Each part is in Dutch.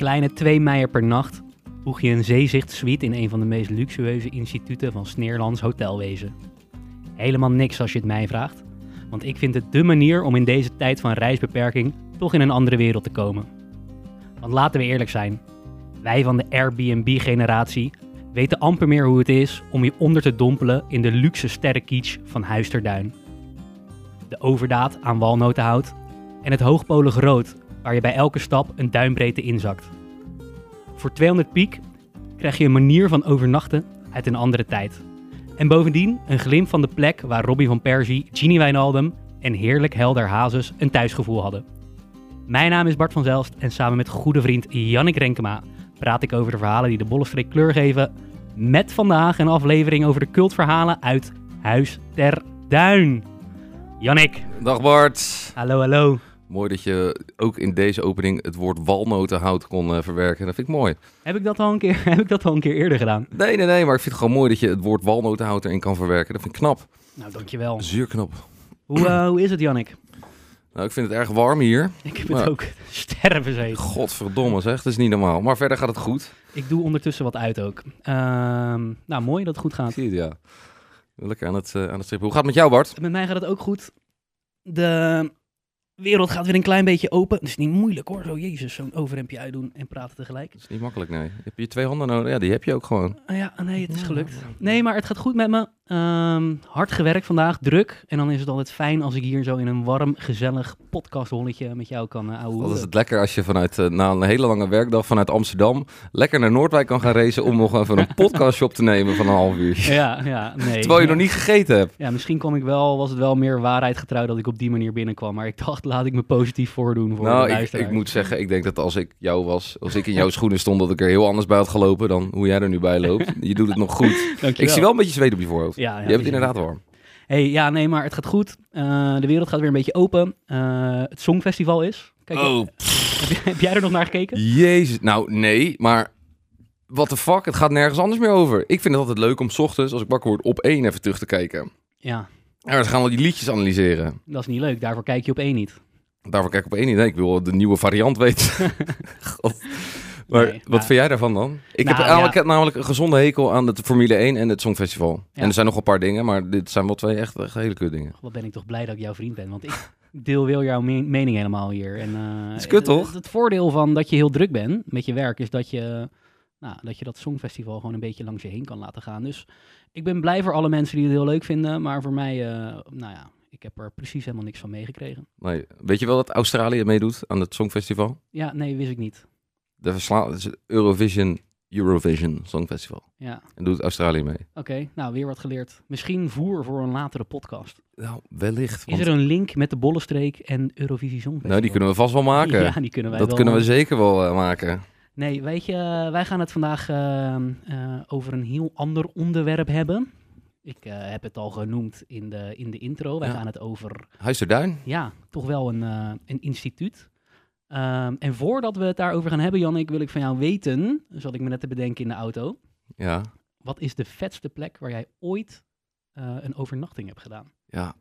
kleine 2 meijer per nacht boeg je een zeezichtsuite in een van de meest luxueuze instituten van Sneerlands hotelwezen. Helemaal niks als je het mij vraagt, want ik vind het dé manier om in deze tijd van reisbeperking toch in een andere wereld te komen. Want laten we eerlijk zijn, wij van de Airbnb-generatie weten amper meer hoe het is om je onder te dompelen in de luxe sterrenkietsch van Huis ter Duin. De overdaad aan walnotenhout en het hoogpolig rood waar je bij elke stap een duimbreedte inzakt. Voor 200 piek krijg je een manier van overnachten uit een andere tijd. En bovendien een glimp van de plek waar Robbie van Persie, Genie Wijnaldum en heerlijk Helder Hazes een thuisgevoel hadden. Mijn naam is Bart van Zelst en samen met goede vriend Jannik Renkema praat ik over de verhalen die de Bollestreek kleur geven. Met vandaag een aflevering over de cultverhalen uit Huis ter Duin. Jannik, Dag Bart. hallo hallo. Mooi dat je ook in deze opening het woord walnotenhout kon eh, verwerken. Dat vind ik mooi. Heb ik dat al een keer, heb ik dat al een keer eerder gedaan? Nee, nee, nee, maar ik vind het gewoon mooi dat je het woord walnotenhout erin kan verwerken. Dat vind ik knap. Nou, dankjewel. Zuur knap. Hoe, eh, hoe is het, Jannik? Nou, ik vind het erg warm hier. Ik heb het ook sterven zeker. Godverdomme zeg, dat is niet normaal. Maar verder gaat het goed. Ik doe ondertussen wat uit ook. Ehm, nou, mooi dat het goed gaat. zie het, ja. Lekker aan het, eh, aan het strippen. Hoe gaat het met jou, Bart? Met mij gaat het ook goed. De wereld gaat weer een klein beetje open. Het is niet moeilijk hoor, zo jezus, zo'n overhemdje uitdoen en praten tegelijk. Dat is niet makkelijk, nee. Heb je twee handen nodig? Ja, die heb je ook gewoon. Ah ja, nee, het is gelukt. Nee, maar het gaat goed met me. Ehm, hard gewerkt vandaag, druk. En dan is het altijd fijn als ik hier zo in een warm, gezellig podcastholletje met jou kan uh, Wat is het lekker als je vanuit, eh, na een hele lange werkdag vanuit Amsterdam lekker naar Noordwijk kan gaan racen om nog even een podcastje op te nemen van een half uurtje. Ja, ja, nee. Terwijl je nog niet gegeten hebt. Ja, misschien kwam ik wel, was het wel meer waarheid getrouw dat ik op die manier binnenkwam. Maar ik dacht, laat ik me positief voordoen voor Nou, ik, luisteraar. ik moet zeggen, ik denk dat als ik jou was, als ik in jouw schoenen stond, dat ik er heel anders bij had gelopen dan hoe jij er nu bij loopt. Je doet het nog goed. Dankjewel. Ik zie wel een beetje zweet op je voorhoofd. Ja, ja, je hebt het inderdaad warm. Hey, ja, nee, maar het gaat goed. Eh, de wereld gaat weer een beetje open. Eh, het Songfestival is. Kijk, Oh, heb, jij- heb jij er nog naar gekeken? jezus. Nou, nee, maar what the fuck, het gaat nergens anders meer over. Ik vind het altijd leuk om 's ochtends, als ik wakker word, op één even terug te kijken. Ja, Ja, ze gaan wel die liedjes analyseren. dat is niet leuk. Daarvoor kijk je op één niet. Daarvoor kijk ik op één niet. Nee, ik wil de nieuwe variant weten. God. Maar Nee, wat vind jij daarvan dan? Ik, heb Nou, eigenlijk, ja. namelijk een gezonde hekel aan het Formule 1 en het Songfestival. Ja. En er zijn nog een paar dingen, maar dit zijn wel twee echt, echt hele kut dingen. Wat ben ik toch blij dat ik jouw vriend ben. Want ik deel wel jouw me- mening helemaal hier. En, eh, is kut, toch? Het, het voordeel van dat je heel druk bent met je werk is dat je, nou, dat je dat Songfestival gewoon een beetje langs je heen kan laten gaan. Dus ik ben blij voor alle mensen die het heel leuk vinden. Maar voor mij, eh, nou ja, ik heb er precies helemaal niks van meegekregen. Nee. Weet je wel dat Australië meedoet aan het Songfestival? Ja, nee, wist ik niet. De versla het is het Eurovision, Eurovision Songfestival. Ja, En doet Australië mee. oké. Nou, weer wat geleerd. Misschien voer voor een latere podcast. Nou, wellicht. Is er een link met de Bollenstreek en Eurovisie Songfestival? Nou, die kunnen we vast wel maken. Ja, die kunnen wij dat wel. kunnen we zeker wel eh, maken. Nee, weet je, wij gaan het vandaag eh, eh, over een heel ander onderwerp hebben. Ik eh, heb het al genoemd in de, in de intro. Wij Ja. gaan het over, Huis ter Duin? ja, toch wel een, eh, een instituut. Ehm, en voordat we het daarover gaan hebben, Jannik, wil ik van jou weten, zat ik me net te bedenken in de auto. Ja. Wat is de vetste plek waar jij ooit een overnachting hebt gedaan? Ja.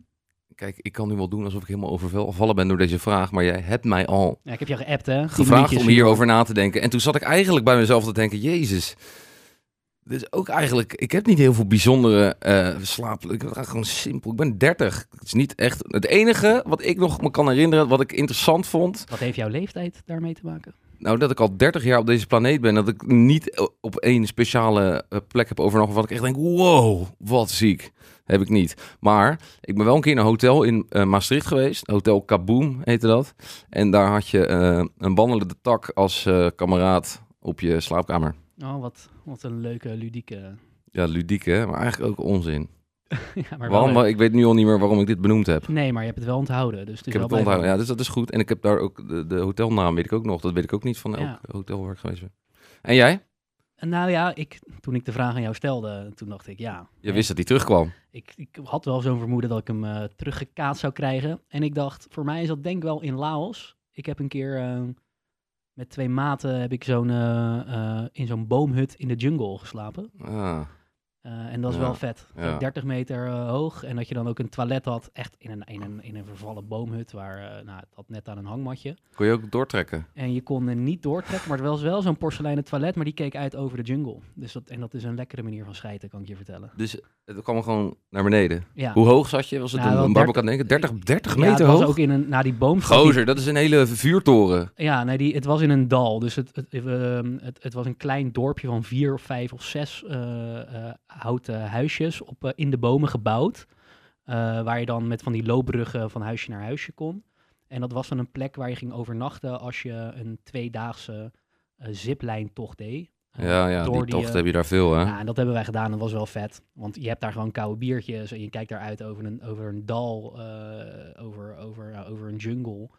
Kijk, ik kan nu wel doen alsof ik helemaal overvallen ben door deze vraag, maar jij hebt mij al Ja, ik heb jou geappt, hè? Gevraagd om hierover na te denken. En toen zat ik eigenlijk bij mezelf te denken, jezus, dit is ook eigenlijk, ik heb niet heel veel bijzondere eh slaap. Ik ben gewoon simpel, ik ben 30. Het is niet echt, het enige wat ik nog me kan herinneren, wat ik interessant vond, Wat heeft jouw leeftijd daarmee te maken? Nou dat ik al 30 jaar op deze planeet ben, dat ik niet op één speciale eh, plek heb overnacht, wat ik echt denk, wow, wat ziek. Heb ik niet. Maar ik ben wel een keer in een hotel in eh, Maastricht geweest. Hotel Kaboom heette dat. En daar had je eh, een wandelende tak als eh, kameraad op je slaapkamer. Oh, wat, wat een leuke, ludieke... Ja, ludiek hè, maar eigenlijk ook onzin. ja, maar waarom, ik weet nu al niet meer waarom ik dit benoemd heb. Nee, maar je hebt het wel onthouden. Dus het is Ik heb het onthouden. Ja, dus dat is goed. En ik heb daar ook de, de hotelnaam weet ik ook nog. Dat weet ik ook niet van elk Ja. hotel waar ik geweest ben. En jij? Nou ja, ik, toen ik de vraag aan jou stelde, toen dacht ik ja. Je wist dat hij terugkwam. Ik, ik had wel zo'n vermoeden dat ik hem eh, teruggekaatst zou krijgen. En ik dacht, voor mij is dat denk ik wel in Laos. Ik heb een keer eh, met twee maten heb ik zo'n, eh, in zo'n boomhut in de jungle geslapen. Ah. Eh, en dat is Ja, wel vet. ja. 30 meter eh, hoog. En dat je dan ook een toilet had, echt in een, in een, in een vervallen boomhut, waar eh, nou, het had net aan een hangmatje. Kon je ook doortrekken? En je kon er niet doortrekken, maar het was wel zo'n porseleinen toilet, maar die keek uit over de jungle. Dus dat, en dat is een lekkere manier van schijten, kan ik je vertellen. Dus het kwam gewoon naar beneden. Ja. Hoe hoog zat je? Was het Nou, een, wel een waar ik 30 aan denken? 30, 30 Ja, meter het was hoog? ook in een, nou die boom. die- Gozer, dat is een hele vuurtoren. Ja, nee, die, het was in een dal. Dus het, het, ehm, het, het was een klein dorpje van vier of vijf of zes houten huisjes op, eh, in de bomen gebouwd. eh, waar je dan met van die loopbruggen van huisje naar huisje kon. En dat was dan een plek waar je ging overnachten als je een tweedaagse eh ziplijntocht deed. Ja, ja, die tocht heb je daar veel, hè? ja, en dat hebben wij gedaan. Dat was wel vet. Want je hebt daar gewoon koude biertjes en je kijkt daaruit over een, over een dal, over, over, over een jungle.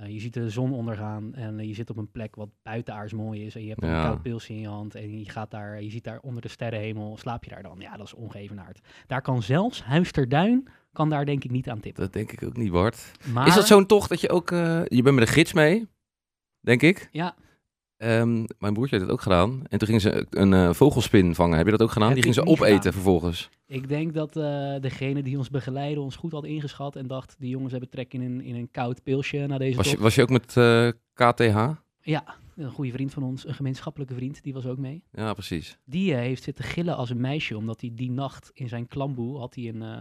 Eh, je ziet de zon ondergaan en eh, je zit op een plek wat buitenaards mooi is. En je hebt Ja. een koud pilsje in je hand en je gaat daar, je ziet daar onder de sterrenhemel, slaap je daar dan. Ja, dat is ongevenaard. Daar kan zelfs Huis ter Duin, kan daar denk ik niet aan tippen. Dat denk ik ook niet, Bart. Maar, Is dat zo'n tocht dat je ook... eh, je bent met een gids mee, denk ik. Ja, Ehm, mijn broertje heeft het ook gedaan. En toen gingen ze een eh, vogelspin vangen. Heb je dat ook gedaan? Heb Die gingen ze opeten gedaan. vervolgens. ik denk dat eh, degene die ons begeleidde ons goed had ingeschat en dacht, die jongens hebben trek in een, in een koud pilsje na deze Was je, was je ook met eh, KTH? Ja, een goede vriend van ons, een gemeenschappelijke vriend, die was ook mee. Ja, precies. Die eh, heeft zitten gillen als een meisje, omdat hij die nacht in zijn klamboe had hij een, eh,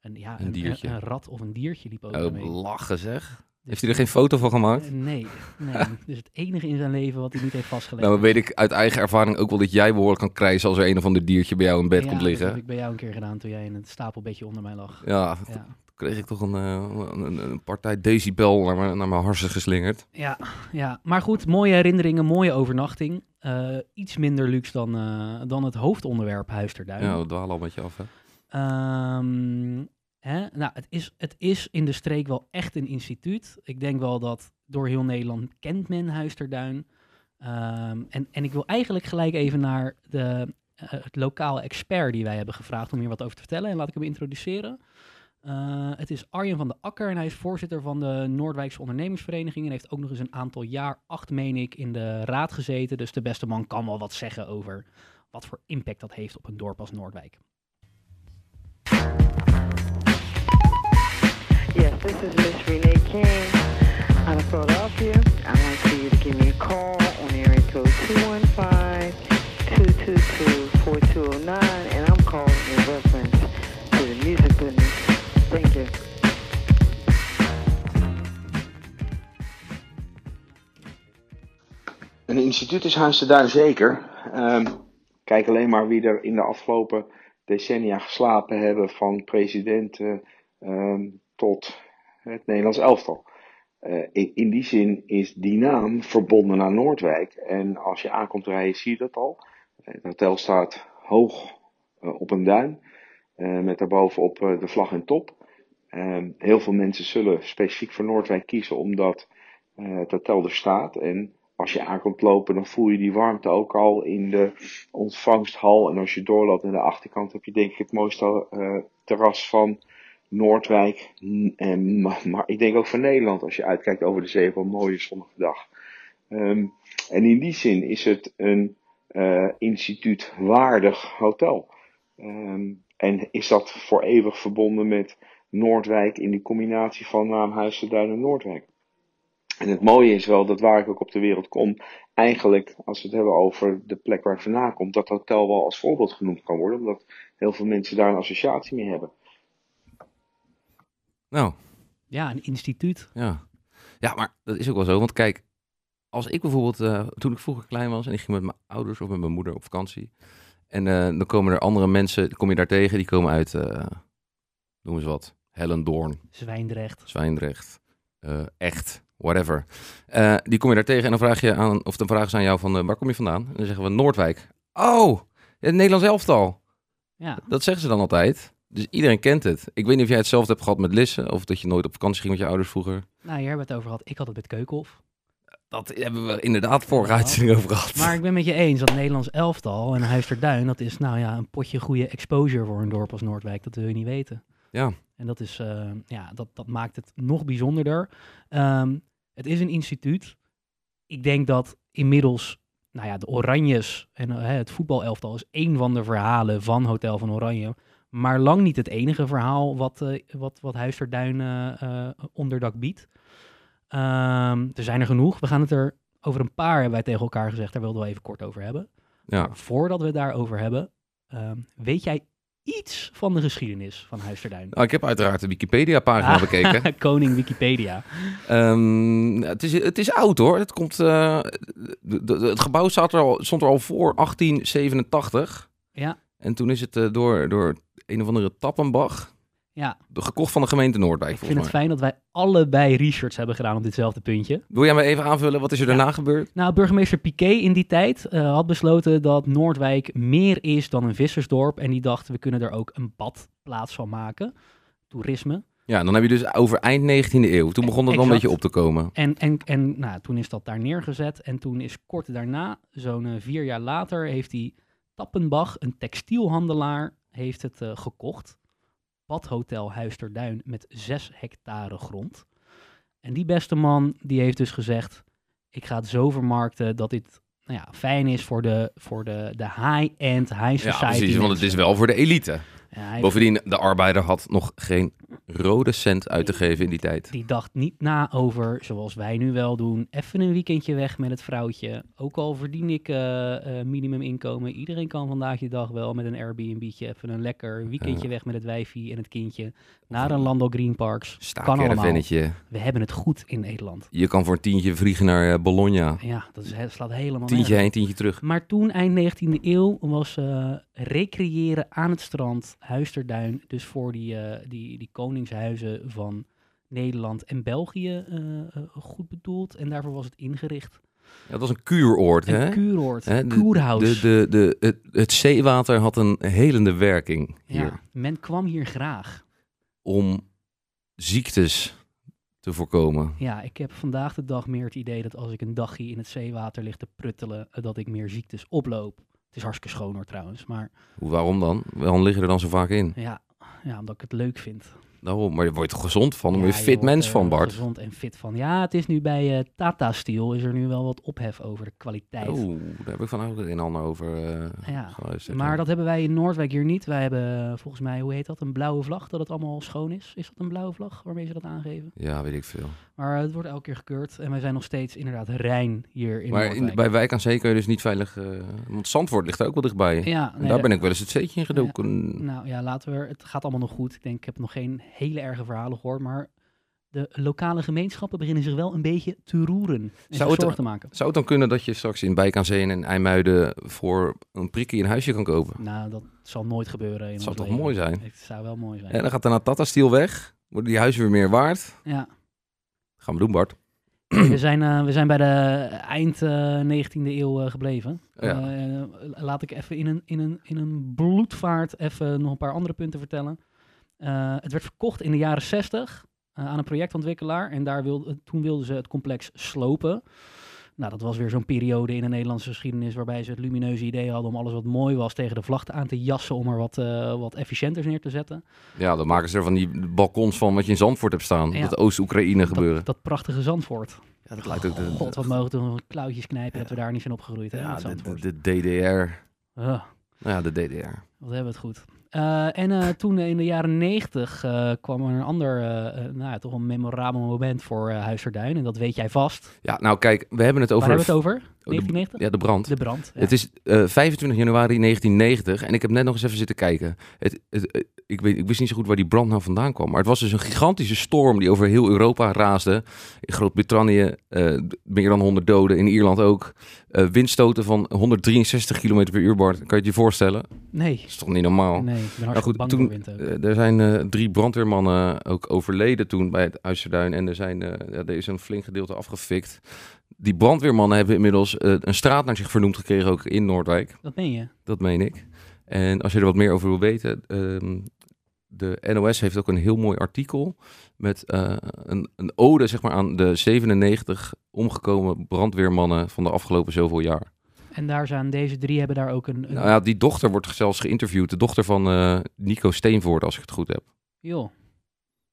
een, ja, Een een, diertje. Een, een rat of een diertje liep ook Oh, mee. lachen zeg. Heeft hij er geen foto van gemaakt? Eh, nee, nee. dus het enige in zijn leven wat hij niet heeft vastgelegd. Nou, dan weet ik uit eigen ervaring ook wel dat jij behoorlijk kan krijsen als er een of ander diertje bij jou in bed Ja, komt dat liggen. heb ik bij jou een keer gedaan toen jij in het stapelbedje onder mij lag. Ja, kreeg ik toch een, eh, een, een partij decibel naar mijn, naar mijn harsen geslingerd. ja, ja. maar goed, mooie herinneringen, mooie overnachting. Eh, iets minder luxe dan, dan het hoofdonderwerp Huis ter Duin. Ja, we dwalen al met je af, hè? Ehm, hè? Nou, het is, het is in de streek wel echt een instituut. Ik denk wel dat door heel Nederland kent men Huis ter Duin. Ehm, en, en ik wil eigenlijk gelijk even naar de, eh, het lokale expert die wij hebben gevraagd om hier wat over te vertellen. En laat ik hem introduceren. Eh, het is Arjen van de Akker en hij is voorzitter van de Noordwijkse Ondernemingsvereniging. En heeft ook nog eens een aantal jaar, acht meen ik, in de raad gezeten. Dus de beste man kan wel wat zeggen over wat voor impact dat heeft op een dorp als Noordwijk. Yes, this is Miss Renee King out of Philadelphia. I'd like for you to give me a call on area code 215-222-4209, and I'm calling in reference to the music business. Thank you. Een instituut is Duin zeker. Ehm, kijk alleen maar wie er in de afgelopen decennia geslapen hebben, van presidenten ehm, tot het Nederlands elftal. Eh, in, die zin is die naam verbonden aan Noordwijk. En als je aankomt rijden, zie je dat al. Het hotel staat hoog eh, op een duin, eh, met daarbovenop de vlag en top. Ehm, heel veel mensen zullen specifiek voor Noordwijk kiezen, omdat het hotel er staat. En als je aankomt lopen, dan voel je die warmte ook al in de ontvangsthal. En als je doorloopt naar de achterkant, heb je denk ik het mooiste terras van Noordwijk. En, maar, ik denk ook van Nederland, als je uitkijkt over de zee op een mooie zonnige dag. Ehm, en in die zin is het een eh instituutwaardig hotel. Ehm, en is dat voor eeuwig verbonden met Noordwijk in die combinatie van naam Huis de Duin en Noordwijk. En het mooie is wel dat waar ik ook op de wereld kom, eigenlijk, als we het hebben over de plek waar ik vandaan kom, dat hotel wel als voorbeeld genoemd kan worden, omdat heel veel mensen daar een associatie mee hebben. Nou, Ja, een instituut. ja. Ja, maar dat is ook wel zo. Want kijk, als ik bijvoorbeeld, eh, toen ik vroeger klein was en ik ging met mijn ouders of met mijn moeder op vakantie. En eh, dan komen er andere mensen, kom je daar tegen, die komen uit, eh noem eens wat, Hellendoorn, Zwijndrecht. Zwijndrecht, Echt, whatever. Die kom je daar tegen en dan vraag je aan, of dan vragen ze aan jou van, waar kom je vandaan? En dan zeggen we Noordwijk. Oh, het Nederlands elftal. Ja, Dat zeggen ze dan altijd. Dus iedereen kent het. Ik weet niet of jij hetzelfde hebt gehad met Lisse, of dat je nooit op vakantie ging met je ouders vroeger. nou hier hebben we het over gehad. Ik had het met Keukenhof. Dat hebben we inderdaad vorige uitzending over gehad. Maar ik ben met je eens dat Nederlands elftal en Huis ter Duin, dat is nou ja, een potje goede exposure voor een dorp als Noordwijk. Dat wil je niet weten. Ja. En dat, is, eh, ja, dat, dat maakt het nog bijzonderder. Ehm, het is een instituut. Ik denk dat inmiddels nou ja, de Oranjes en eh, het voetbalelftal is één van de verhalen van Hotel van Oranje. Maar lang niet het enige verhaal wat, eh, wat, wat eh, onderdak biedt. Ehm, er zijn er genoeg. We gaan het er over een paar, hebben wij tegen elkaar gezegd. Daar wilden we even kort over hebben. Ja. Maar voordat we het daarover hebben, ehm, weet jij iets van de geschiedenis van Huis ter Duin? Nou, ik heb uiteraard de Wikipedia-pagina Ah. bekeken. Koning Wikipedia. Ehm, het, is, het is oud hoor. Het, komt, eh, de- de- het gebouw staat er al, stond er al voor 1887. Ja. En toen is het door, door een of andere Tappenbach Ja, de- gekocht van de gemeente Noordwijk. ik vind het fijn dat wij allebei research hebben gedaan op ditzelfde puntje. Wil jij me even aanvullen? Wat is er Ja. daarna gebeurd? Nou, burgemeester Piqué in die tijd eh, had besloten dat Noordwijk meer is dan een vissersdorp. En die dacht, we kunnen er ook een badplaats van maken. Toerisme. Ja, dan heb je dus over eind 19e eeuw. Toen begon het wel een beetje op te komen. En, en, en nou, toen is dat daar neergezet. En toen is kort daarna, zo'n eh, vier jaar later, heeft die Tappenbach, een textielhandelaar, heeft het eh, gekocht. Badhotel Huis ter Duin met zes hectare grond. En die beste man, die heeft dus gezegd, ik ga het zo vermarkten dat dit nou ja, fijn is voor de, voor de, de high-end, high Ja, society precies, want het is wel voor de elite. Ja, Bovendien, de arbeider had nog geen rode cent uit te geven in die tijd. Die dacht niet na over, zoals wij nu wel doen, even een weekendje weg met het vrouwtje. Ook al verdien ik eh, eh, minimuminkomen. Iedereen kan vandaag de dag wel met een Airbnb'tje even een lekker weekendje weg met het wijfie en het kindje. Naar een Landal Green Parks. Kan allemaal. We hebben het goed in Nederland. Je kan voor een tientje vliegen naar eh, Bologna. Ja, dat is, slaat helemaal Tientje heen, tientje terug. Maar toen, eind 19e eeuw, was recreëren aan het strand, Huisterduin, dus voor die, die, die koningshuizen van Nederland en België eh, eh, goed bedoeld. En daarvoor was het ingericht. Ja, dat was een kuuroord, Een hè? kuuroord, Hè, een de- kuurhuis. De, de, de, het, het zeewater had een helende werking hier. ja, men kwam hier graag. Om ziektes te voorkomen. Ja, ik heb vandaag de dag meer het idee dat als ik een dagje in het zeewater lig te pruttelen, eh, dat ik meer ziektes oploop. Het is hartstikke schoon hoor trouwens, maar Waarom dan? Waarom liggen er dan zo vaak in? ja, ja omdat ik het leuk vind. Daarom, maar je wordt er gezond van, daar word je fit mens er van, Bart. Gezond en fit van. Ja, het is nu bij eh, Tata Steel is er nu wel wat ophef over de kwaliteit. Oeh, daar heb ik van ook een en ander over eh, Ja. Maar dat hebben wij in Noordwijk hier niet. Wij hebben eh, volgens mij, hoe heet dat, een blauwe vlag, dat het allemaal schoon is. Is dat een blauwe vlag waarmee ze dat aangeven? Ja, weet ik veel. Maar eh, het wordt elke keer gekeurd en wij zijn nog steeds inderdaad rein hier in maar in, bij Wijk aan Zee kun je dus niet veilig... eh, want Zandvoort ligt er ook wel dichtbij. ja, en daar ben ik wel eens het zeetje in gedoken. Nou ja, laten we. Het gaat allemaal nog goed. Ik denk, ik heb nog geen hele erge verhalen gehoord, maar de lokale gemeenschappen beginnen zich wel een beetje te roeren en Zou het- te maken. Zou het dan kunnen dat je straks in Wijk aan Zee en in IJmuiden voor een prikkie een huisje kan kopen? Nou, dat zal nooit gebeuren. In Dat zou toch leven. mooi zijn? Het zou wel mooi zijn. En dan gaat daarna Tata Steel weg. Worden die huizen weer meer waard? Ja. Gaan we doen, Bart. we, zijn, eh, we zijn bij de eind eh 19e eeuw eh, gebleven. Ja. Eh, laat ik even in een, in, een, in een bloedvaart even nog een paar andere punten vertellen. Eh, het werd verkocht in de jaren 60 eh, aan een projectontwikkelaar. En daar wilde, toen wilden ze het complex slopen. Nou, dat was weer zo'n periode in de Nederlandse geschiedenis waarbij ze het lumineuze idee hadden om alles wat mooi was tegen de vlachten aan te jassen om er wat, eh, wat efficiënters neer te zetten. Ja, dan maken ze er van die balkons van wat je in Zandvoort hebt staan. Ja. Dat Oost-Oekraïne gebeuren. Dat, dat prachtige Zandvoort. ja, dat lijkt ook de, God, wat mogen we toch klauwtjes knijpen dat we daar niet zijn opgegroeid. Hè, ja, de, de, de DDR. Nou ja, de DDR. Wat hebben we het goed. Eh, en eh, toen in de jaren negentig eh, kwam er een ander, nou ja, toch een memorabel moment voor Huisterduin. En dat weet jij vast. Ja, nou kijk, we hebben het over... Waar hebben we het over? Oh, de- 1990? Ja, de brand. De brand. ja. Het is eh, 25 januari 1990 en ik heb net nog eens even zitten kijken. Het, het, het- ik, weet, ik wist niet zo goed waar die brand nou vandaan kwam. Maar het was dus een gigantische storm die over heel Europa raasde. In Groot-Brittannië eh, meer dan 100 doden, in Ierland ook. Eh, windstoten van 163 km per uur, Bart. Kan je het je voorstellen? Nee. Dat is toch niet normaal? Nee, ik ben Nou goed, bang toen, eh, er zijn eh, drie brandweermannen ook overleden toen bij het Uisterduin. En er, zijn, eh, ja, er is een flink gedeelte afgefikt. Die brandweermannen hebben inmiddels eh, een straat naar zich vernoemd gekregen, ook in Noordwijk. Dat ben je. Dat meen ik. En als je er wat meer over wil weten, ehm, de NOS heeft ook een heel mooi artikel met eh, een, een ode zeg maar, aan de 97 omgekomen brandweermannen van de afgelopen zoveel jaar. En daar zijn deze drie hebben daar ook een... een Nou ja, die dochter wordt zelfs geïnterviewd, de dochter van eh, Nico Steenvoort, als ik het goed heb. Joh.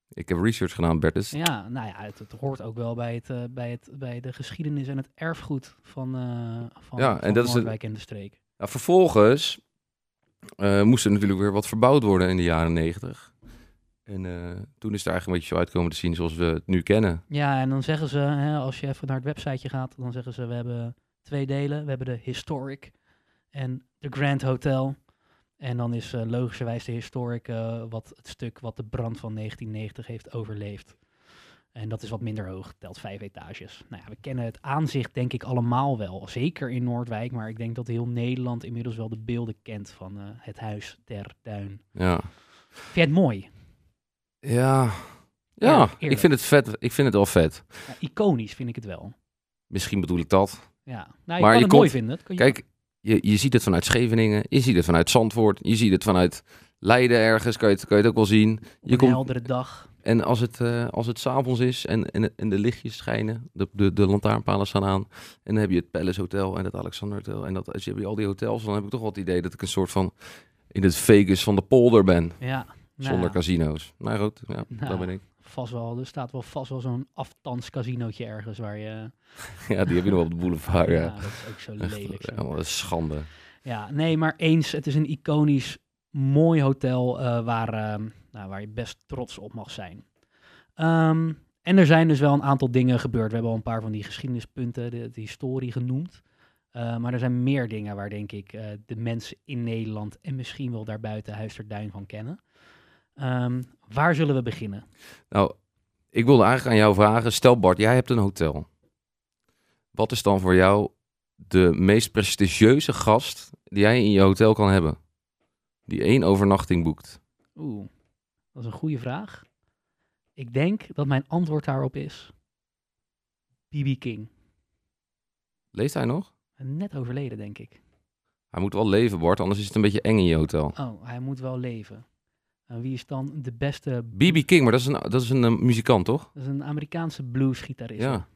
Ik heb research gedaan, Bertus. Ja, nou ja, het, het hoort ook wel bij, het, eh, bij, het, bij de geschiedenis en het erfgoed van, eh van, Ja, en van dat is Noordwijk en de streek. Nou, vervolgens eh, moest er natuurlijk weer wat verbouwd worden in de jaren negentig. En toen is het er eigenlijk een beetje zo uitkomen te zien zoals we het nu kennen. Ja, en dan zeggen ze, hè, als je even naar het websiteje gaat, dan zeggen ze, we hebben twee delen. We hebben de Historic en de Grand Hotel. En dan is eh, logischerwijs de Historic eh, wat het stuk wat de brand van 1990 heeft overleefd. En dat is wat minder hoog, telt vijf etages. Nou ja, we kennen het aanzicht denk ik allemaal wel. Zeker in Noordwijk, maar ik denk dat heel Nederland inmiddels wel de beelden kent van eh, het huis ter duin. Ja. Vind je het mooi? Ja. Ja, Eerlijk, ik vind het vet. Ik vind het wel vet. Ja, iconisch vind ik het wel. Misschien bedoel ik dat. Ja, nou, je Maar kan je het mooi vinden. Dat kan je Kijk, je, je ziet het vanuit Scheveningen, je ziet het vanuit Zandvoort, je ziet het vanuit Leiden ergens, kan je het, kan je het ook wel zien. je een komt- heldere dag. En als het, eh als het s'avonds is en, en, en de lichtjes schijnen, de, de, de lantaarnpalen staan aan. En dan heb je het Palace Hotel en het Alexander Hotel. En dat, als je hebt al die hotels, dan heb ik toch wel het idee dat ik een soort van in het Vegas van de polder ben. Ja, nou Zonder casino's. Nou goed, ja, Nou. dat ben ik. Vast wel, er staat wel vast wel zo'n afstandscasinootje ergens waar je... Ja, die heb je nog op de boulevard. ja, Ja, dat is ook zo Echt, lelijk. zo. ja, schande. Ja, nee, maar eens, het is een iconisch mooi hotel eh, waar, ehm, nou, waar je best trots op mag zijn. Ehm, en er zijn dus wel een aantal dingen gebeurd. We hebben al een paar van die geschiedenispunten, de, de historie genoemd. Eh, maar er zijn meer dingen waar, denk ik, eh, de mensen in Nederland en misschien wel daarbuiten Huisterduin van kennen. Ehm, waar zullen we beginnen? Nou, ik wilde eigenlijk aan jou vragen. Stel Bart, jij hebt een hotel. Wat is dan voor jou de meest prestigieuze gast die jij in je hotel kan hebben? Die één overnachting boekt. Oeh, dat is een goede vraag. Ik denk dat mijn antwoord daarop is B.B. King. Leeft hij nog? Net overleden, denk ik. Hij moet wel leven, Bart, anders is het een beetje eng in je hotel. Oh, hij moet wel leven. En wie is dan de beste... B.B. King, maar dat is een, dat is een eh, muzikant, toch? Dat is een Amerikaanse bluesgitarist. Ja.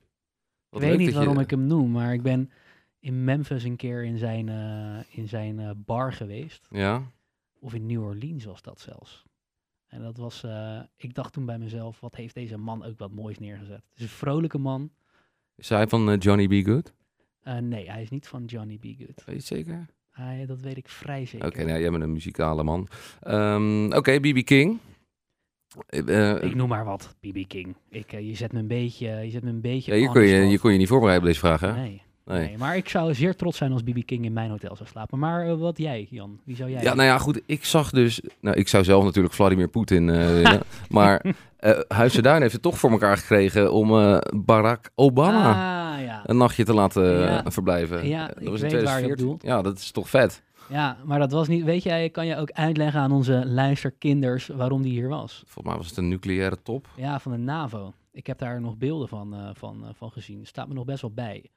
ik weet niet je- waarom ik hem noem, maar ik ben in Memphis een keer in zijn, eh, in zijn eh, bar geweest. Ja, Of in New Orleans was dat zelfs. En dat was, ik dacht toen bij mezelf, wat heeft deze man ook wat moois neergezet. Het is een vrolijke man. is hij van Johnny B. Good? Nee, hij is niet van Johnny B. Good. Weet je zeker? Hij, dat weet ik vrij zeker. Oké, nou, jij bent een muzikale man. Ehm, Oké, B.B. King. Eh, eh, Ik noem maar wat, B.B. King. Ik, eh, je zet me een beetje, je zet me een beetje ja, on kon je, hier kon je niet voorbereiden op deze vraag, hè? Nee, Nee. nee. maar ik zou zeer trots zijn als B.B. King in mijn hotel zou slapen. Maar eh, wat jij, Jan? Wie zou jij? Ja, nou ja, goed. Ik zag dus... Nou, ik zou zelf natuurlijk Vladimir Poetin eh, willen. maar eh Huis Duin heeft het toch voor elkaar gekregen om Barack Obama Ah, ja. een nachtje te laten Ja. verblijven. Ja, ik was in weet waar je op 2014. doelt. Ja, dat is toch vet. ja, maar dat was niet... Weet jij, kan je ook uitleggen aan onze luisterkinders waarom die hier was? Volgens mij was het een nucleaire top. Ja, van de NAVO. Ik heb daar nog beelden van, van, van gezien. Staat me nog best wel bij.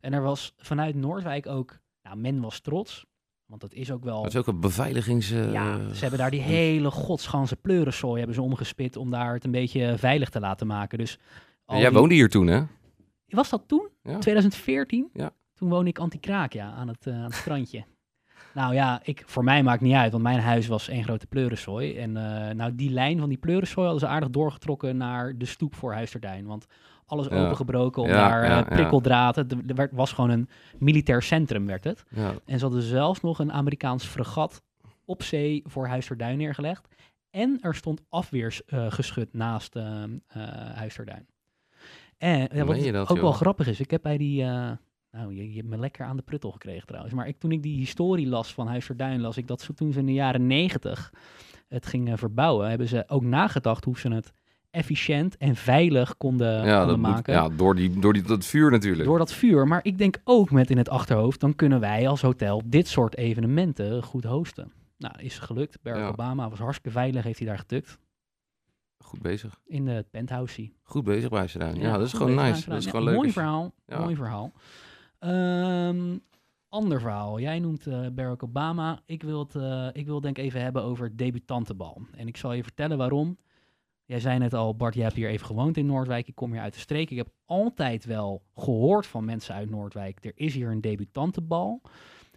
En er was vanuit Noordwijk ook... Nou, men was trots. Want dat is ook wel... Dat is ook een beveiligings... eh, Ja, ze hebben daar die hele godsganse pleurensooi hebben ze omgespit om daar het een beetje veilig te laten maken. Dus al Jij die- woonde hier toen, hè? Was dat toen? Ja. 2014? Ja. Toen woonde ik anti-kraak, ja, aan het, eh, aan het strandje. nou ja, ik, voor mij maakt niet uit, want mijn huis was één grote pleurensooi. En eh, nou, die lijn van die pleurensooi hadden ze aardig doorgetrokken naar de stoep voor Huisterduin. Want alles Ja. opengebroken om Ja, daar eh, ja, ja. prikkeldraad. Het er werd, was gewoon een militair centrum, werd het. En ze hadden zelfs nog een Amerikaans fregat op zee voor Huisterduin neergelegd. En er stond afweersgeschut naast eh eh, Huisterduin. En wat dat, ook joh? wel grappig is, ik heb bij die... eh, nou, je, je hebt me lekker aan de pruttel gekregen trouwens. Maar ik, toen ik die historie las van Huisterduin, las ik dat ze toen ze in de jaren negentig het gingen verbouwen, hebben ze ook nagedacht hoe ze het efficiënt en veilig konden, Ja, konden dat moet, maken. ja, door, die, door die, dat vuur natuurlijk. Door dat vuur. Maar ik denk ook met in het achterhoofd, dan kunnen wij als hotel dit soort evenementen goed hosten. Nou, is gelukt. Barack Ja. Obama was hartstikke veilig, heeft hij daar getukt. Goed bezig. In de penthouse. Goed bezig bij ze daar. Ja, dat is gewoon nice. Dat is gewoon leuk. Mooi verhaal. Mooi verhaal. Ehm, ander verhaal. Jij noemt eh, Barack Obama. Ik wil, het, eh, ik wil denk even hebben over debutantenbal. En ik zal je vertellen waarom. Jij zei net al, Bart, jij hebt hier even gewoond in Noordwijk. Ik kom hier uit de streek. Ik heb altijd wel gehoord van mensen uit Noordwijk. Er is hier een debutantenbal.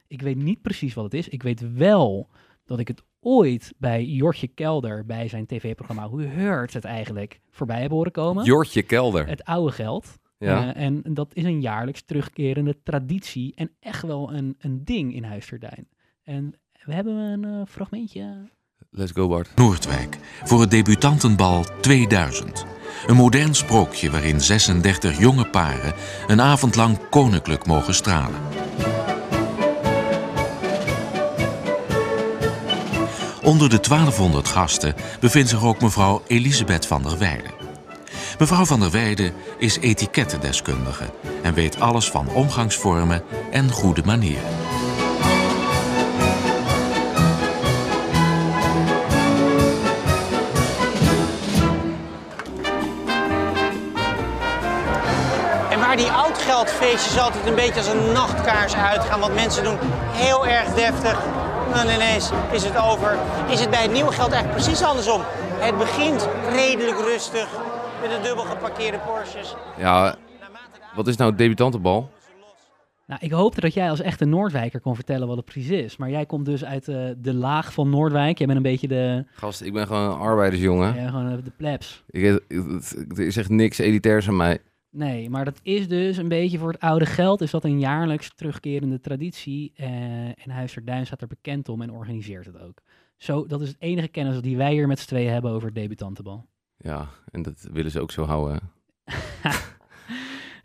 Ik weet niet precies wat het is. Ik weet wel dat ik het ooit bij Jortje Kelder bij zijn tv-programma Hoe Heurt het eigenlijk voorbij hebben horen komen. Jortje Kelder. Het oude geld. Ja. Eh, en dat is een jaarlijks terugkerende traditie en echt wel een, een ding in Huisterdijn. En we hebben een eh, fragmentje. Let's go Bart. Noordwijk voor het debutantenbal 2000. Een modern sprookje waarin 36 jonge paren een avond lang koninklijk mogen stralen. Onder de 1200 gasten bevindt zich ook mevrouw Elisabeth van der Weijden. Mevrouw van der Weijden is etikettendeskundige en weet alles van omgangsvormen en goede manieren. Oudgeldfeestjes altijd een beetje als een nachtkaars uitgaan, want mensen doen heel erg deftig. En ineens is het over. Is het bij het nieuwe geld eigenlijk precies andersom. Het begint redelijk rustig met de dubbel geparkeerde Porsches. Ja, wat is nou het debutantenbal? Nou, ik hoopte dat jij als echte Noordwijker kon vertellen wat het precies is. Maar jij komt dus uit eh, de laag van Noordwijk. Jij bent een beetje de, Gast, ik ben gewoon een arbeidersjongen. ja, gewoon, de plebs. Ik, er is echt niks elitairs aan mij. Nee, maar dat is dus een beetje voor het oude geld. Is dat een jaarlijks terugkerende traditie. eh, en Huisterduin staat er bekend om en organiseert het ook. Zo, dat is het enige kennis die wij hier met z'n tweeën hebben over het debutantenbal. Ja, en dat willen ze ook zo houden.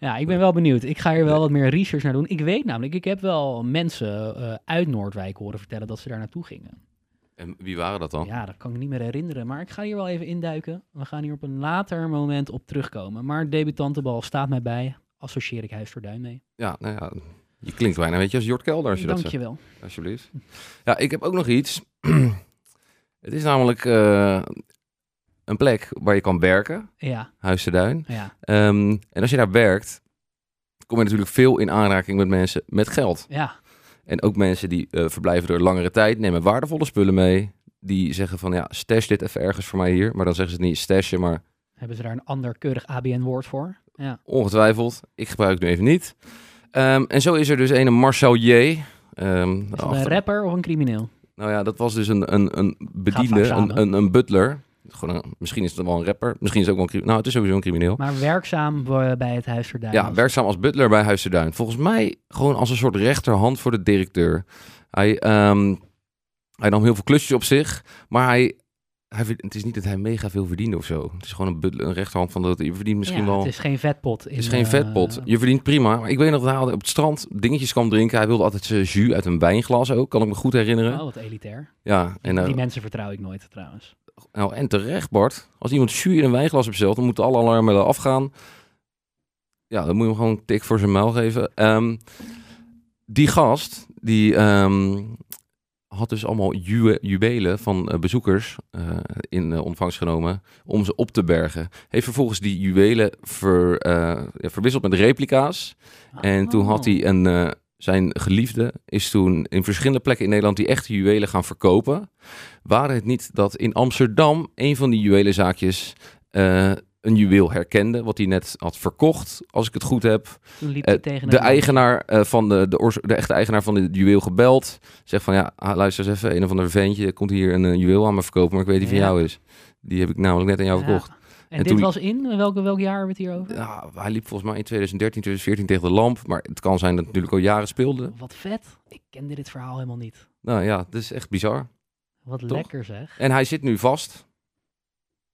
Ja, ik ben wel benieuwd. Ik ga hier wel wat meer research naar doen. Ik weet namelijk, ik heb wel mensen eh, uit Noordwijk horen vertellen dat ze daar naartoe gingen. En wie waren dat dan? Ja, dat kan ik niet meer herinneren. Maar ik ga hier wel even induiken. We gaan hier op een later moment op terugkomen. Maar debutantenbal staat mij bij. Associeer ik Huisverduin mee. Ja, nou ja, je klinkt bijna weet je als Jort Kelder als je dat zegt. Dankjewel. Alsjeblieft. Ja, ik heb ook nog iets. het is namelijk eh, een plek waar je kan werken, Ja, Huis Duin. ja, Ehm, en als je daar werkt, kom je natuurlijk veel in aanraking met mensen met geld. ja. En ook mensen die eh, verblijven er langere tijd, nemen waardevolle spullen mee. Die zeggen van ja, stash dit even ergens voor mij hier. Maar dan zeggen ze niet stashen, maar Hebben ze daar een ander keurig ABN-woord voor? Ja. ongetwijfeld. Ik gebruik het nu even niet. Ehm, en zo is er dus een Marcel J. Ehm, het een rapper of een crimineel? Nou ja, dat was dus een, een, een bediende, een, een, een butler. Gewoon een- misschien is het wel een rapper, misschien is het ook wel een Nou, het is sowieso een crimineel. Maar werkzaam eh, bij het Huisverduin. Ja, werkzaam als butler bij Huis de Duin. Volgens mij gewoon als een soort rechterhand voor de directeur. Hij, ehm, hij nam heel veel klusjes op zich, maar hij, hij, het is niet dat hij mega veel verdiende of zo. Het is gewoon een, butler, een rechterhand van dat je verdient misschien Ja, wel... Het is geen vetpot. In, Het is geen eh, vetpot. Je verdient prima. Maar ik weet nog dat hij op het strand dingetjes kwam drinken. Hij wilde altijd zijn jus uit een wijnglas ook. Kan ik me goed herinneren. Oh, wat elitair. Ja, en, eh, Die mensen vertrouw ik nooit trouwens. Nou, en terecht Bart. Als iemand in een wijnglas bestelt, dan moeten alle alarmen afgaan. Ja, dan moet je hem gewoon een tik voor zijn muil geven. Ehm, die gast, die ehm, had dus allemaal ju juwelen van eh, bezoekers eh, in eh, ontvangst genomen om ze op te bergen. Heeft vervolgens die juwelen ver, ja, verwisseld met replica's. En toen had Oh. hij een, zijn geliefde, is toen in verschillende plekken in Nederland die echte juwelen gaan verkopen. Waren het niet dat in Amsterdam een van die juwelenzaakjes eh, een juweel herkende, wat hij net had verkocht, als ik het goed heb. Liep Eh, tegen de eigenaar eh, van de, de, de echte eigenaar van het juweel gebeld. Zegt van ja, ah, luister eens even, een of ander ventje komt hier een juweel aan me verkopen, maar ik weet niet van Ja. jou is. Die heb ik namelijk net aan jou Ja. verkocht. En, En dit toen- was in? Welk, welk jaar hebben we het hier over? Ja, hij liep volgens mij in 2013, 2014 tegen de lamp. Maar het kan zijn dat het natuurlijk al jaren speelde. Wat vet. Ik kende dit verhaal helemaal niet. Nou ja, dat is echt bizar. Wat Toch? lekker zeg. En hij zit nu vast.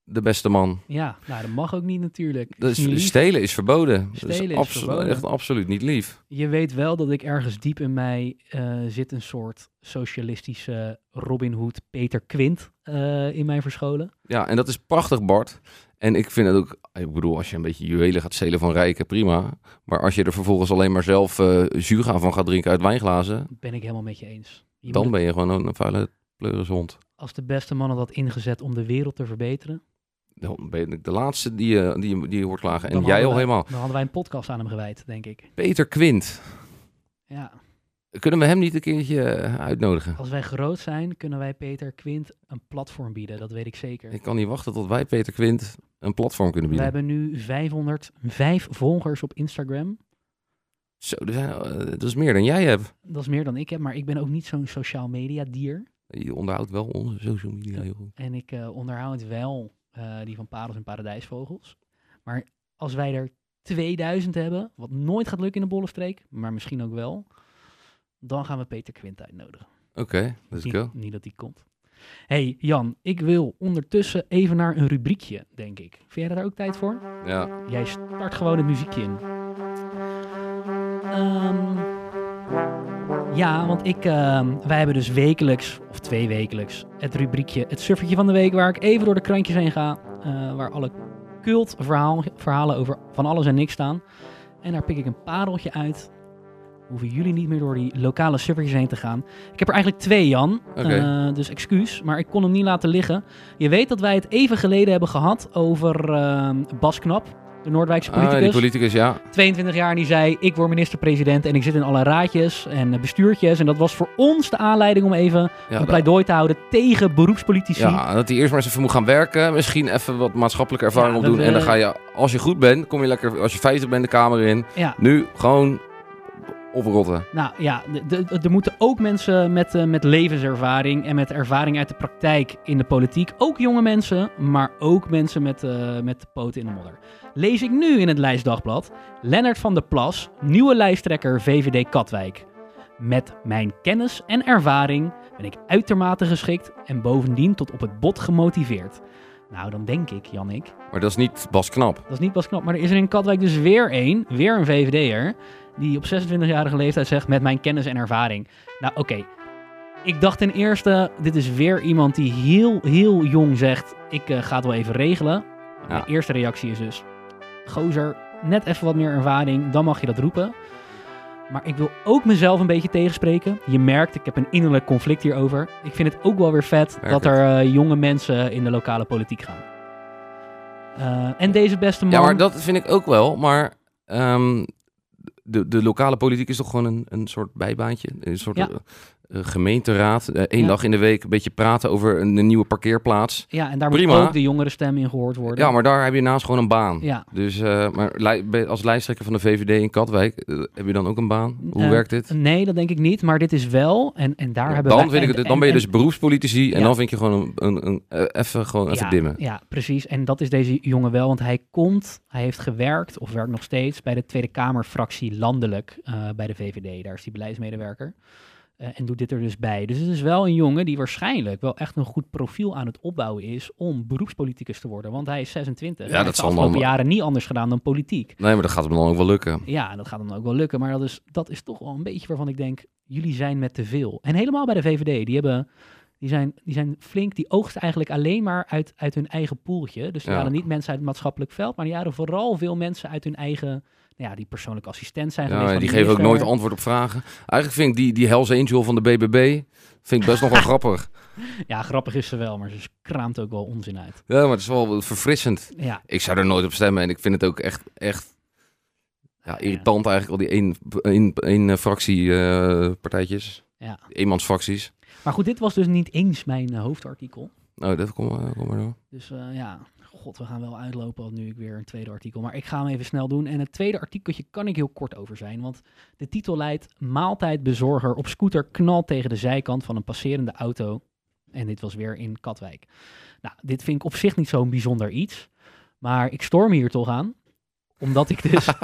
De beste man. Ja, nou dat mag ook niet natuurlijk. Dus Is stelen is verboden. dat Stelen is absolu- verboden. echt absoluut niet lief. Je weet wel dat ik ergens diep in mij eh, zit een soort socialistische Robin Hood Peter Quint eh, in mij verscholen. Ja, en dat is prachtig, Bart. En ik vind het ook, ik bedoel, als je een beetje juwelen gaat stelen van rijken, prima. Maar als je er vervolgens alleen maar zelf eh zuurga van gaat drinken uit wijnglazen, Ben ik helemaal met je eens. Je dan moet- ben je gewoon een, vuile pleurenshond. Als de beste mannen dat ingezet om de wereld te verbeteren. Dan ben ik de laatste die je, die, je- die je hoort klagen. En dan jij al wij- helemaal. Dan hadden wij een podcast aan hem gewijd, denk ik. Peter Quint. Ja, Kunnen we hem niet een keertje eh, uitnodigen? als wij groot zijn, kunnen wij Peter Quint een platform bieden. Dat weet ik zeker. Ik kan niet wachten tot wij Peter Quint een platform kunnen We bieden. hebben nu 505 volgers op Instagram. Zo, eh, dat is meer dan jij hebt. Dat is meer dan ik heb, maar ik ben ook niet zo'n sociaal media dier. Je onderhoudt wel onze social media heel goed. En ik eh, onderhoud wel die van parels en paradijsvogels. Maar als wij er 2000 hebben, wat nooit gaat lukken in de Bollenstreek, maar misschien ook wel, dan gaan we Peter Quint uitnodigen. Oké, let's niet, go. niet dat die komt. hey, Jan, ik wil ondertussen even naar een rubriekje, denk ik. Vind jij daar ook tijd voor? Ja, Jij start gewoon het muziekje in. Ehm, ja, want ik, ehm, wij hebben dus wekelijks, of twee wekelijks, het rubriekje Het Suffertje van de Week, waar ik even door de krantjes heen ga, eh, waar alle cult verhaal, verhalen over van alles en niks staan. En daar pik ik een pareltje uit. Hoeven jullie niet meer door die lokale suffertjes heen te gaan. Ik heb er eigenlijk twee, Jan. Eh, dus excuus, maar ik kon hem niet laten liggen. Je weet dat wij het even geleden hebben gehad over ehm, Bas Knap, de Noordwijkse ah, die politicus. politicus, ja. 22 jaar en die zei: Ik word minister-president en ik zit in alle raadjes en eh, bestuurtjes. En dat was voor ons de aanleiding om even Ja, een pleidooi te houden tegen beroepspolitici. ja, dat hij eerst maar eens even moet gaan werken. Misschien even wat maatschappelijke ervaring Ja, opdoen. we- En dan ga je, als je goed bent, kom je lekker, als je 50 bent, de kamer in. Ja, Nu gewoon oprotten. nou ja, er moeten ook mensen met, eh, met levenservaring en met ervaring uit de praktijk in de politiek. Ook jonge mensen, maar ook mensen met, eh, met de poten in de modder. Lees ik nu in het lijstdagblad Lennart van der Plas, nieuwe lijsttrekker VVD Katwijk. Met mijn kennis en ervaring ben ik uitermate geschikt en bovendien tot op het bot gemotiveerd. Nou, dan denk ik, Jannik, Maar dat is niet Bas Knap. dat is niet pas knap. Maar er is er in Katwijk dus weer één, weer een VVD'er, die op 26-jarige leeftijd zegt met mijn kennis en ervaring. Nou, oké. Ik dacht ten eerste, dit is weer iemand die heel, heel jong zegt, ik eh, ga het wel even regelen. Mijn eerste reactie is dus, gozer, net even wat meer ervaring, dan mag je dat roepen. Maar ik wil ook mezelf een beetje tegenspreken. Je merkt, ik heb een innerlijk conflict hierover. Ik vind het ook wel weer vet Merk dat het. er eh, jonge mensen in de lokale politiek gaan. Eh, en deze beste man... Ja, maar dat vind ik ook wel. Maar ehm, de, de lokale politiek is toch gewoon een, een soort bijbaantje? Een soort Ja. Eh, eh, gemeenteraad. Eén Ja. dag in de week een beetje praten over een, een nieuwe parkeerplaarplaats. Ja, en daar Prima. moet ook de jongere stem in gehoord worden. Ja, maar daar heb je naast gewoon een baan. Ja. Dus eh, maar als lijsttrekker van de VVD in Katwijk, eh, heb je dan ook een baan? Hoe Eh, werkt dit? Nee, dat denk ik niet. Maar dit is wel. En, en daar hebben dan, wij, vind ik het, dan en- ben je dus beroepspolitici en dan vind je gewoon een, een, een, eh, even, gewoon even ja, dimmen. Ja, precies. En dat is deze jongen wel. Want hij komt, hij heeft gewerkt, of werkt nog steeds, bij de Tweede Kamerfractie landelijk eh, bij de VVD. Daar is hij beleidsmedewerker. Eh, en doet dit er dus bij. Dus het is wel een jongen die waarschijnlijk wel echt een goed profiel aan het opbouwen is om beroepspoliticus te worden. Want hij is 26. Ja, Hij dat heeft de zal dan- afgelopen jaren niet anders gedaan dan politiek. Nee, maar dat gaat hem dan ook wel lukken. Ja, dat gaat dan ook wel lukken. Maar dat is, dat is toch wel een beetje waarvan ik denk, jullie zijn met te veel. En helemaal bij de VVD, die, hebben, die, zijn, die zijn flink, die oogsten eigenlijk alleen maar uit, uit hun eigen poeltje. Dus die Ja. halen niet mensen uit het maatschappelijk veld, maar die halen vooral veel mensen uit hun eigen, ja, die persoonlijk assistent zijn geweest. Ja, die geven ook nooit minister. antwoord op vragen. Eigenlijk vind ik die, die Hells Angel van de BBB vind ik best nog wel grappig. Ja, grappig is ze wel, maar ze kraamt ook wel onzin uit. Ja, maar het is wel verfrissend. Ja, Ik zou er nooit op stemmen en ik vind het ook echt, echt ja, irritant eigenlijk, al die één, één, één eh, fractie eh, partijtjes. ja. Eenmansfracties. Maar goed, dit was dus niet eens mijn eh, hoofdartikel. Nou, dat kom, eh, kom maar door. Dus eh, ja, god, we gaan wel uitlopen al nu ik weer een tweede artikel. Maar ik ga hem even snel doen. En het tweede artikeltje kan ik heel kort over zijn. Want de titel luidt Maaltijdbezorger op scooter knalt tegen de zijkant van een passerende auto. En dit was weer in Katwijk. Nou, dit vind ik op zich niet zo'n bijzonder iets. Maar ik storm hier toch aan. Omdat ik dus...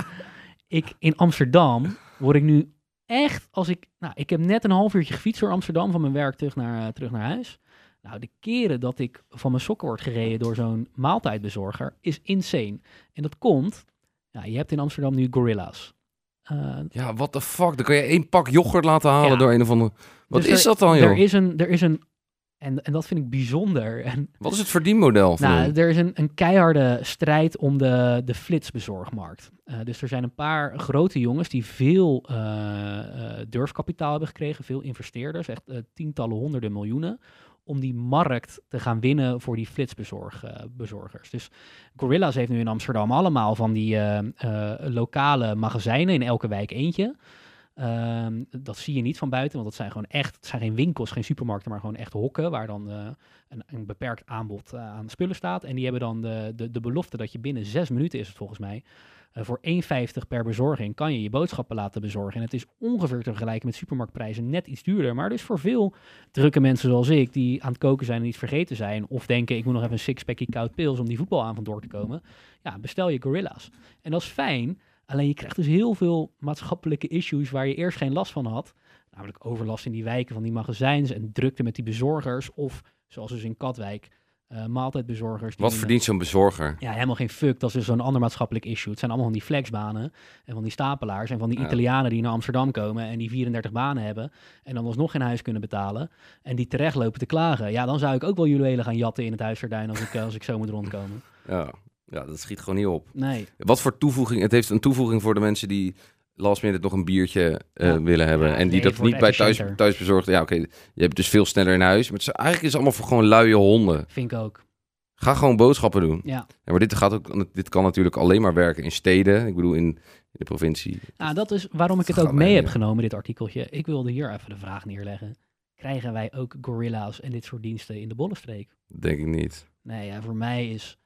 ik in Amsterdam word ik nu echt als ik... Nou, ik heb net een half uurtje gefietst door Amsterdam van mijn werk terug naar, eh, terug naar huis. Nou, de keren dat ik van mijn sokken word gereden door zo'n maaltijdbezorger is insane. En dat komt, ja, je hebt in Amsterdam nu gorilla's. Eh, Ja, what the fuck? Dan kan je één pak yoghurt laten halen Ja. door een of andere... Wat dus is er- dat dan, Er joh? is een, er is een en, en dat vind ik bijzonder. En, Wat is het verdienmodel van nou, er is een, een keiharde strijd om de, de flitsbezorgmarkt. Eh, dus er zijn een paar grote jongens die veel eh, eh, durfkapitaal hebben gekregen, veel investeerders, echt tientallen, honderden miljoenen, om die markt te gaan winnen voor die flitsbezorgers. dus Gorilla's heeft nu in Amsterdam allemaal van die lokale magazijnen, in elke wijk eentje. Ehm, dat zie je niet van buiten, want dat zijn gewoon echt, het zijn geen winkels, geen supermarkten, maar gewoon echt hokken waar dan eh, een, een beperkt aanbod eh, aan spullen staat. En die hebben dan de, de, de belofte dat je binnen zes minuten is het volgens mij, eh, voor 1,50 per bezorging kan je je boodschappen laten bezorgen. En het is ongeveer te vergelijken met supermarktprijzen, net iets duurder. Maar dus voor veel drukke mensen zoals ik, die aan het koken zijn en iets vergeten zijn, of denken ik moet nog even een sixpackje koud pils om die voetbalavond door te komen, ja, bestel je Gorilla's. En dat is fijn, alleen je krijgt dus heel veel maatschappelijke issues waar je eerst geen last van had. Namelijk overlast in die wijken van die magazijns en drukte met die bezorgers. Of zoals dus in Katwijk, eh, maaltijdbezorgers. die Wat verdient zo'n bezorger? ja, helemaal geen fuck. Dat is dus zo'n ander maatschappelijk issue. Het zijn allemaal van die flexbanen en van die stapelaars en van die Ja. Italianen die naar Amsterdam komen en die 34 banen hebben en dan alsnog geen huis kunnen betalen en die terecht lopen te klagen. Ja, dan zou ik ook wel juwelen gaan jatten in het Huisverduin als ik, eh, als ik zo moet rondkomen. Ja. Ja, dat schiet gewoon niet op. Nee. Wat voor toevoeging? Het heeft een toevoeging voor de mensen die last minute nog een biertje eh, Ja. willen hebben. Ja, en die nee, dat niet bij thuis, efficiënter. thuis bezorgd. Ja, oké. Je hebt dus veel sneller in huis. Maar het is, eigenlijk is het allemaal voor gewoon luie honden. Vind ik ook. Ga gewoon boodschappen doen. Ja. Ja, maar dit, gaat ook, dit kan natuurlijk alleen maar werken in steden. Ik bedoel, in, de provincie. Nou, dat is waarom ik het ook mee heb genomen, dit artikeltje. Ik wilde hier even de vraag neerleggen. Krijgen wij ook gorilla's en dit soort diensten in de Bollenstreek? Denk ik niet. Nee, ja, voor mij is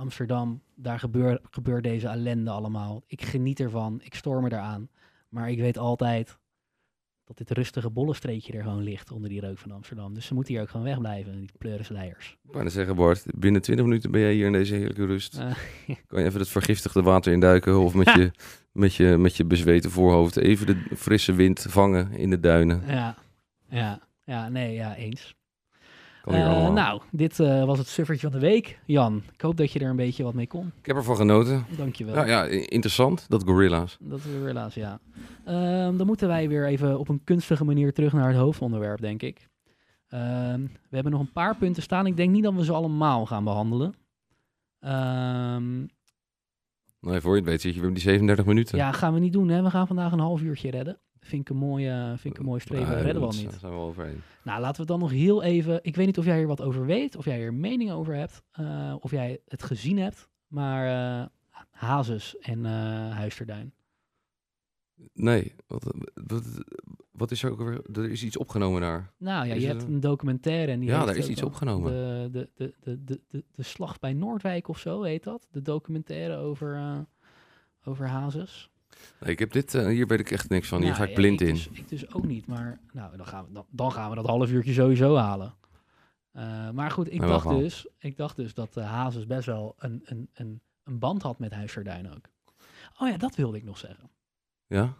Amsterdam, daar gebeurt, gebeurt deze ellende allemaal. Ik geniet ervan, ik stoor me eraan. Maar ik weet altijd dat dit rustige bollenstreekje er gewoon ligt onder die rook van Amsterdam. Dus ze moeten hier ook gewoon wegblijven, die pleurisleiers. Ik wou net zeggen, Bart, binnen 20 minuten ben jij hier in deze heerlijke rust. Eh, Kan je even het vergiftigde water induiken of met je, met je, met je bezweten voorhoofd even de frisse wind vangen in de duinen. ja, ja, ja, nee, ja, eens. Kan hier Eh, allemaal. nou, dit eh, was het suffertje van de week. Jan, ik hoop dat je er een beetje wat mee kon. Ik heb ervan genoten. Dankjewel. Ja, ja, interessant, dat gorilla's. Dat helaas, ja. Ehm, dan moeten wij weer even op een kunstige manier terug naar het hoofdonderwerp, denk ik. Ehm, we hebben nog een paar punten staan. Ik denk niet dat we ze allemaal gaan behandelen. Ehm, Nou, voor je het weet zit je weer op die 37 minuten. ja, gaan we niet doen. Hè? We gaan vandaag een half uurtje redden. Vind ik een mooie, vind ik een mooi streven. Nee, redden we al niet. zijn we overheen. Nou, laten we dan nog heel even... Ik weet niet of jij hier wat over weet, of jij hier een mening over hebt, eh, of jij het gezien hebt. Maar eh Hazes en eh Huisterduin. Nee, wat, wat, wat is er ook weer? Er is iets opgenomen daar. Nou ja, Is je hebt een- documentaire en die Ja, daar is iets opgenomen. De, de, de, de, de, de, de slag bij Noordwijk of zo heet dat. De documentaire over, eh, over Hazes. Nee, ik heb dit, eh, hier weet ik echt niks van. Hier Nou, ga ik ja, blind in. Dus, ik dus ook niet, maar nou, dan, gaan we, dan, dan gaan we dat half uurtje sowieso halen. Eh, maar goed, ik Nou, dacht, dus, ik dacht dus dat eh Hazes best wel een, een, een, een band had met Huisverduin ook. Oh ja, dat wilde ik nog zeggen. Ja?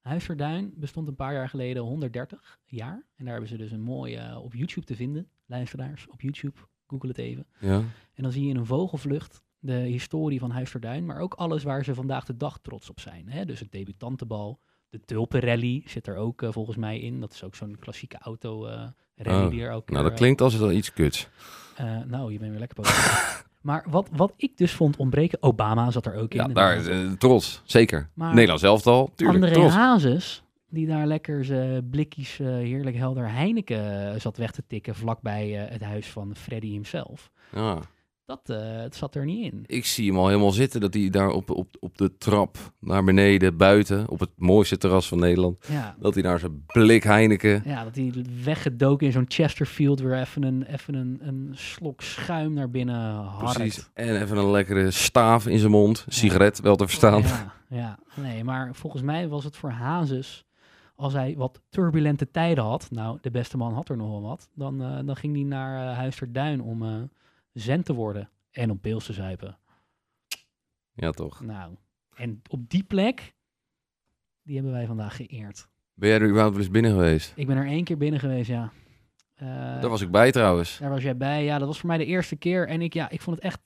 Huisverduin bestond een paar jaar geleden 130 jaar. En daar hebben ze dus een mooie op YouTube te vinden. Luisteraars, op YouTube, google het even. Ja? En dan zie je in een vogelvlucht de historie van Huisverduin, maar ook alles waar ze vandaag de dag trots op zijn. Hè? Dus het debutantenbal, de tulpenrally zit er ook eh, volgens mij in. Dat is ook zo'n klassieke auto eh rally Oh, die er ook... Nou, dat klinkt als wel iets kuts. eh, eh, nou, je bent weer lekker positief. maar wat, wat ik dus vond ontbreken, Obama zat er ook in. Ja, daar eh, trots. Zeker. Maar- Nederlands elftal, tuurlijk. André trots. Hazes, die daar lekker zijn blikjes eh, heerlijk helder Heineken eh, zat weg te tikken vlakbij eh, het huis van Freddy himself. Ja. Dat eh, het zat er niet in. Ik zie hem al helemaal zitten, dat hij daar op, op, op de trap naar beneden, buiten, op het mooiste terras van Nederland, Ja, dat hij daar zijn blik Heineken... ja dat hij weggedoken in zo'n Chesterfield weer even een, even een, een slok schuim naar binnen harkt. Precies. En even een lekkere staaf in zijn mond. Sigaret, wel te verstaan. Ja, ja, nee, maar volgens mij was het voor Hazes, als hij wat turbulente tijden had, nou, de beste man had er nog wel wat, dan, eh, dan ging hij naar eh Huis ter Duin om eh zen te worden en om pils te zuipen. Ja, toch. Nou, en op die plek, die hebben wij vandaag geëerd. Ben jij er überhaupt wel eens binnen geweest? Ik ben er één keer binnen geweest, ja. Eh, Daar was ik bij trouwens. Daar was jij bij. Ja, dat was voor mij de eerste keer. En ik, ja, ik vond het echt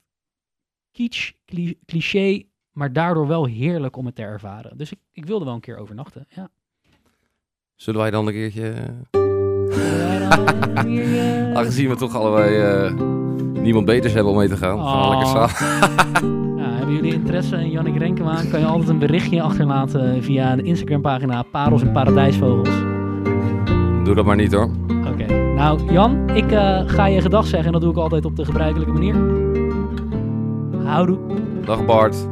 kitsch, cli- cliché, maar daardoor wel heerlijk om het te ervaren. Dus ik, ik wilde wel een keer overnachten. Ja. Zullen wij dan een keertje... Zullen wij dan Aangezien we toch allebei eh, niemand beters hebben om mee te gaan. Gaan we lekker Oh. samen. Ja, hebben jullie interesse in Jannik Renkema? Kan je altijd een berichtje achterlaten via de Instagram-pagina Parels en Paradijsvogels. Doe dat maar niet hoor. Oké. Nou, Jan, ik eh, ga je gedag zeggen en dat doe ik altijd op de gebruikelijke manier. Houdoe. Dag Bart.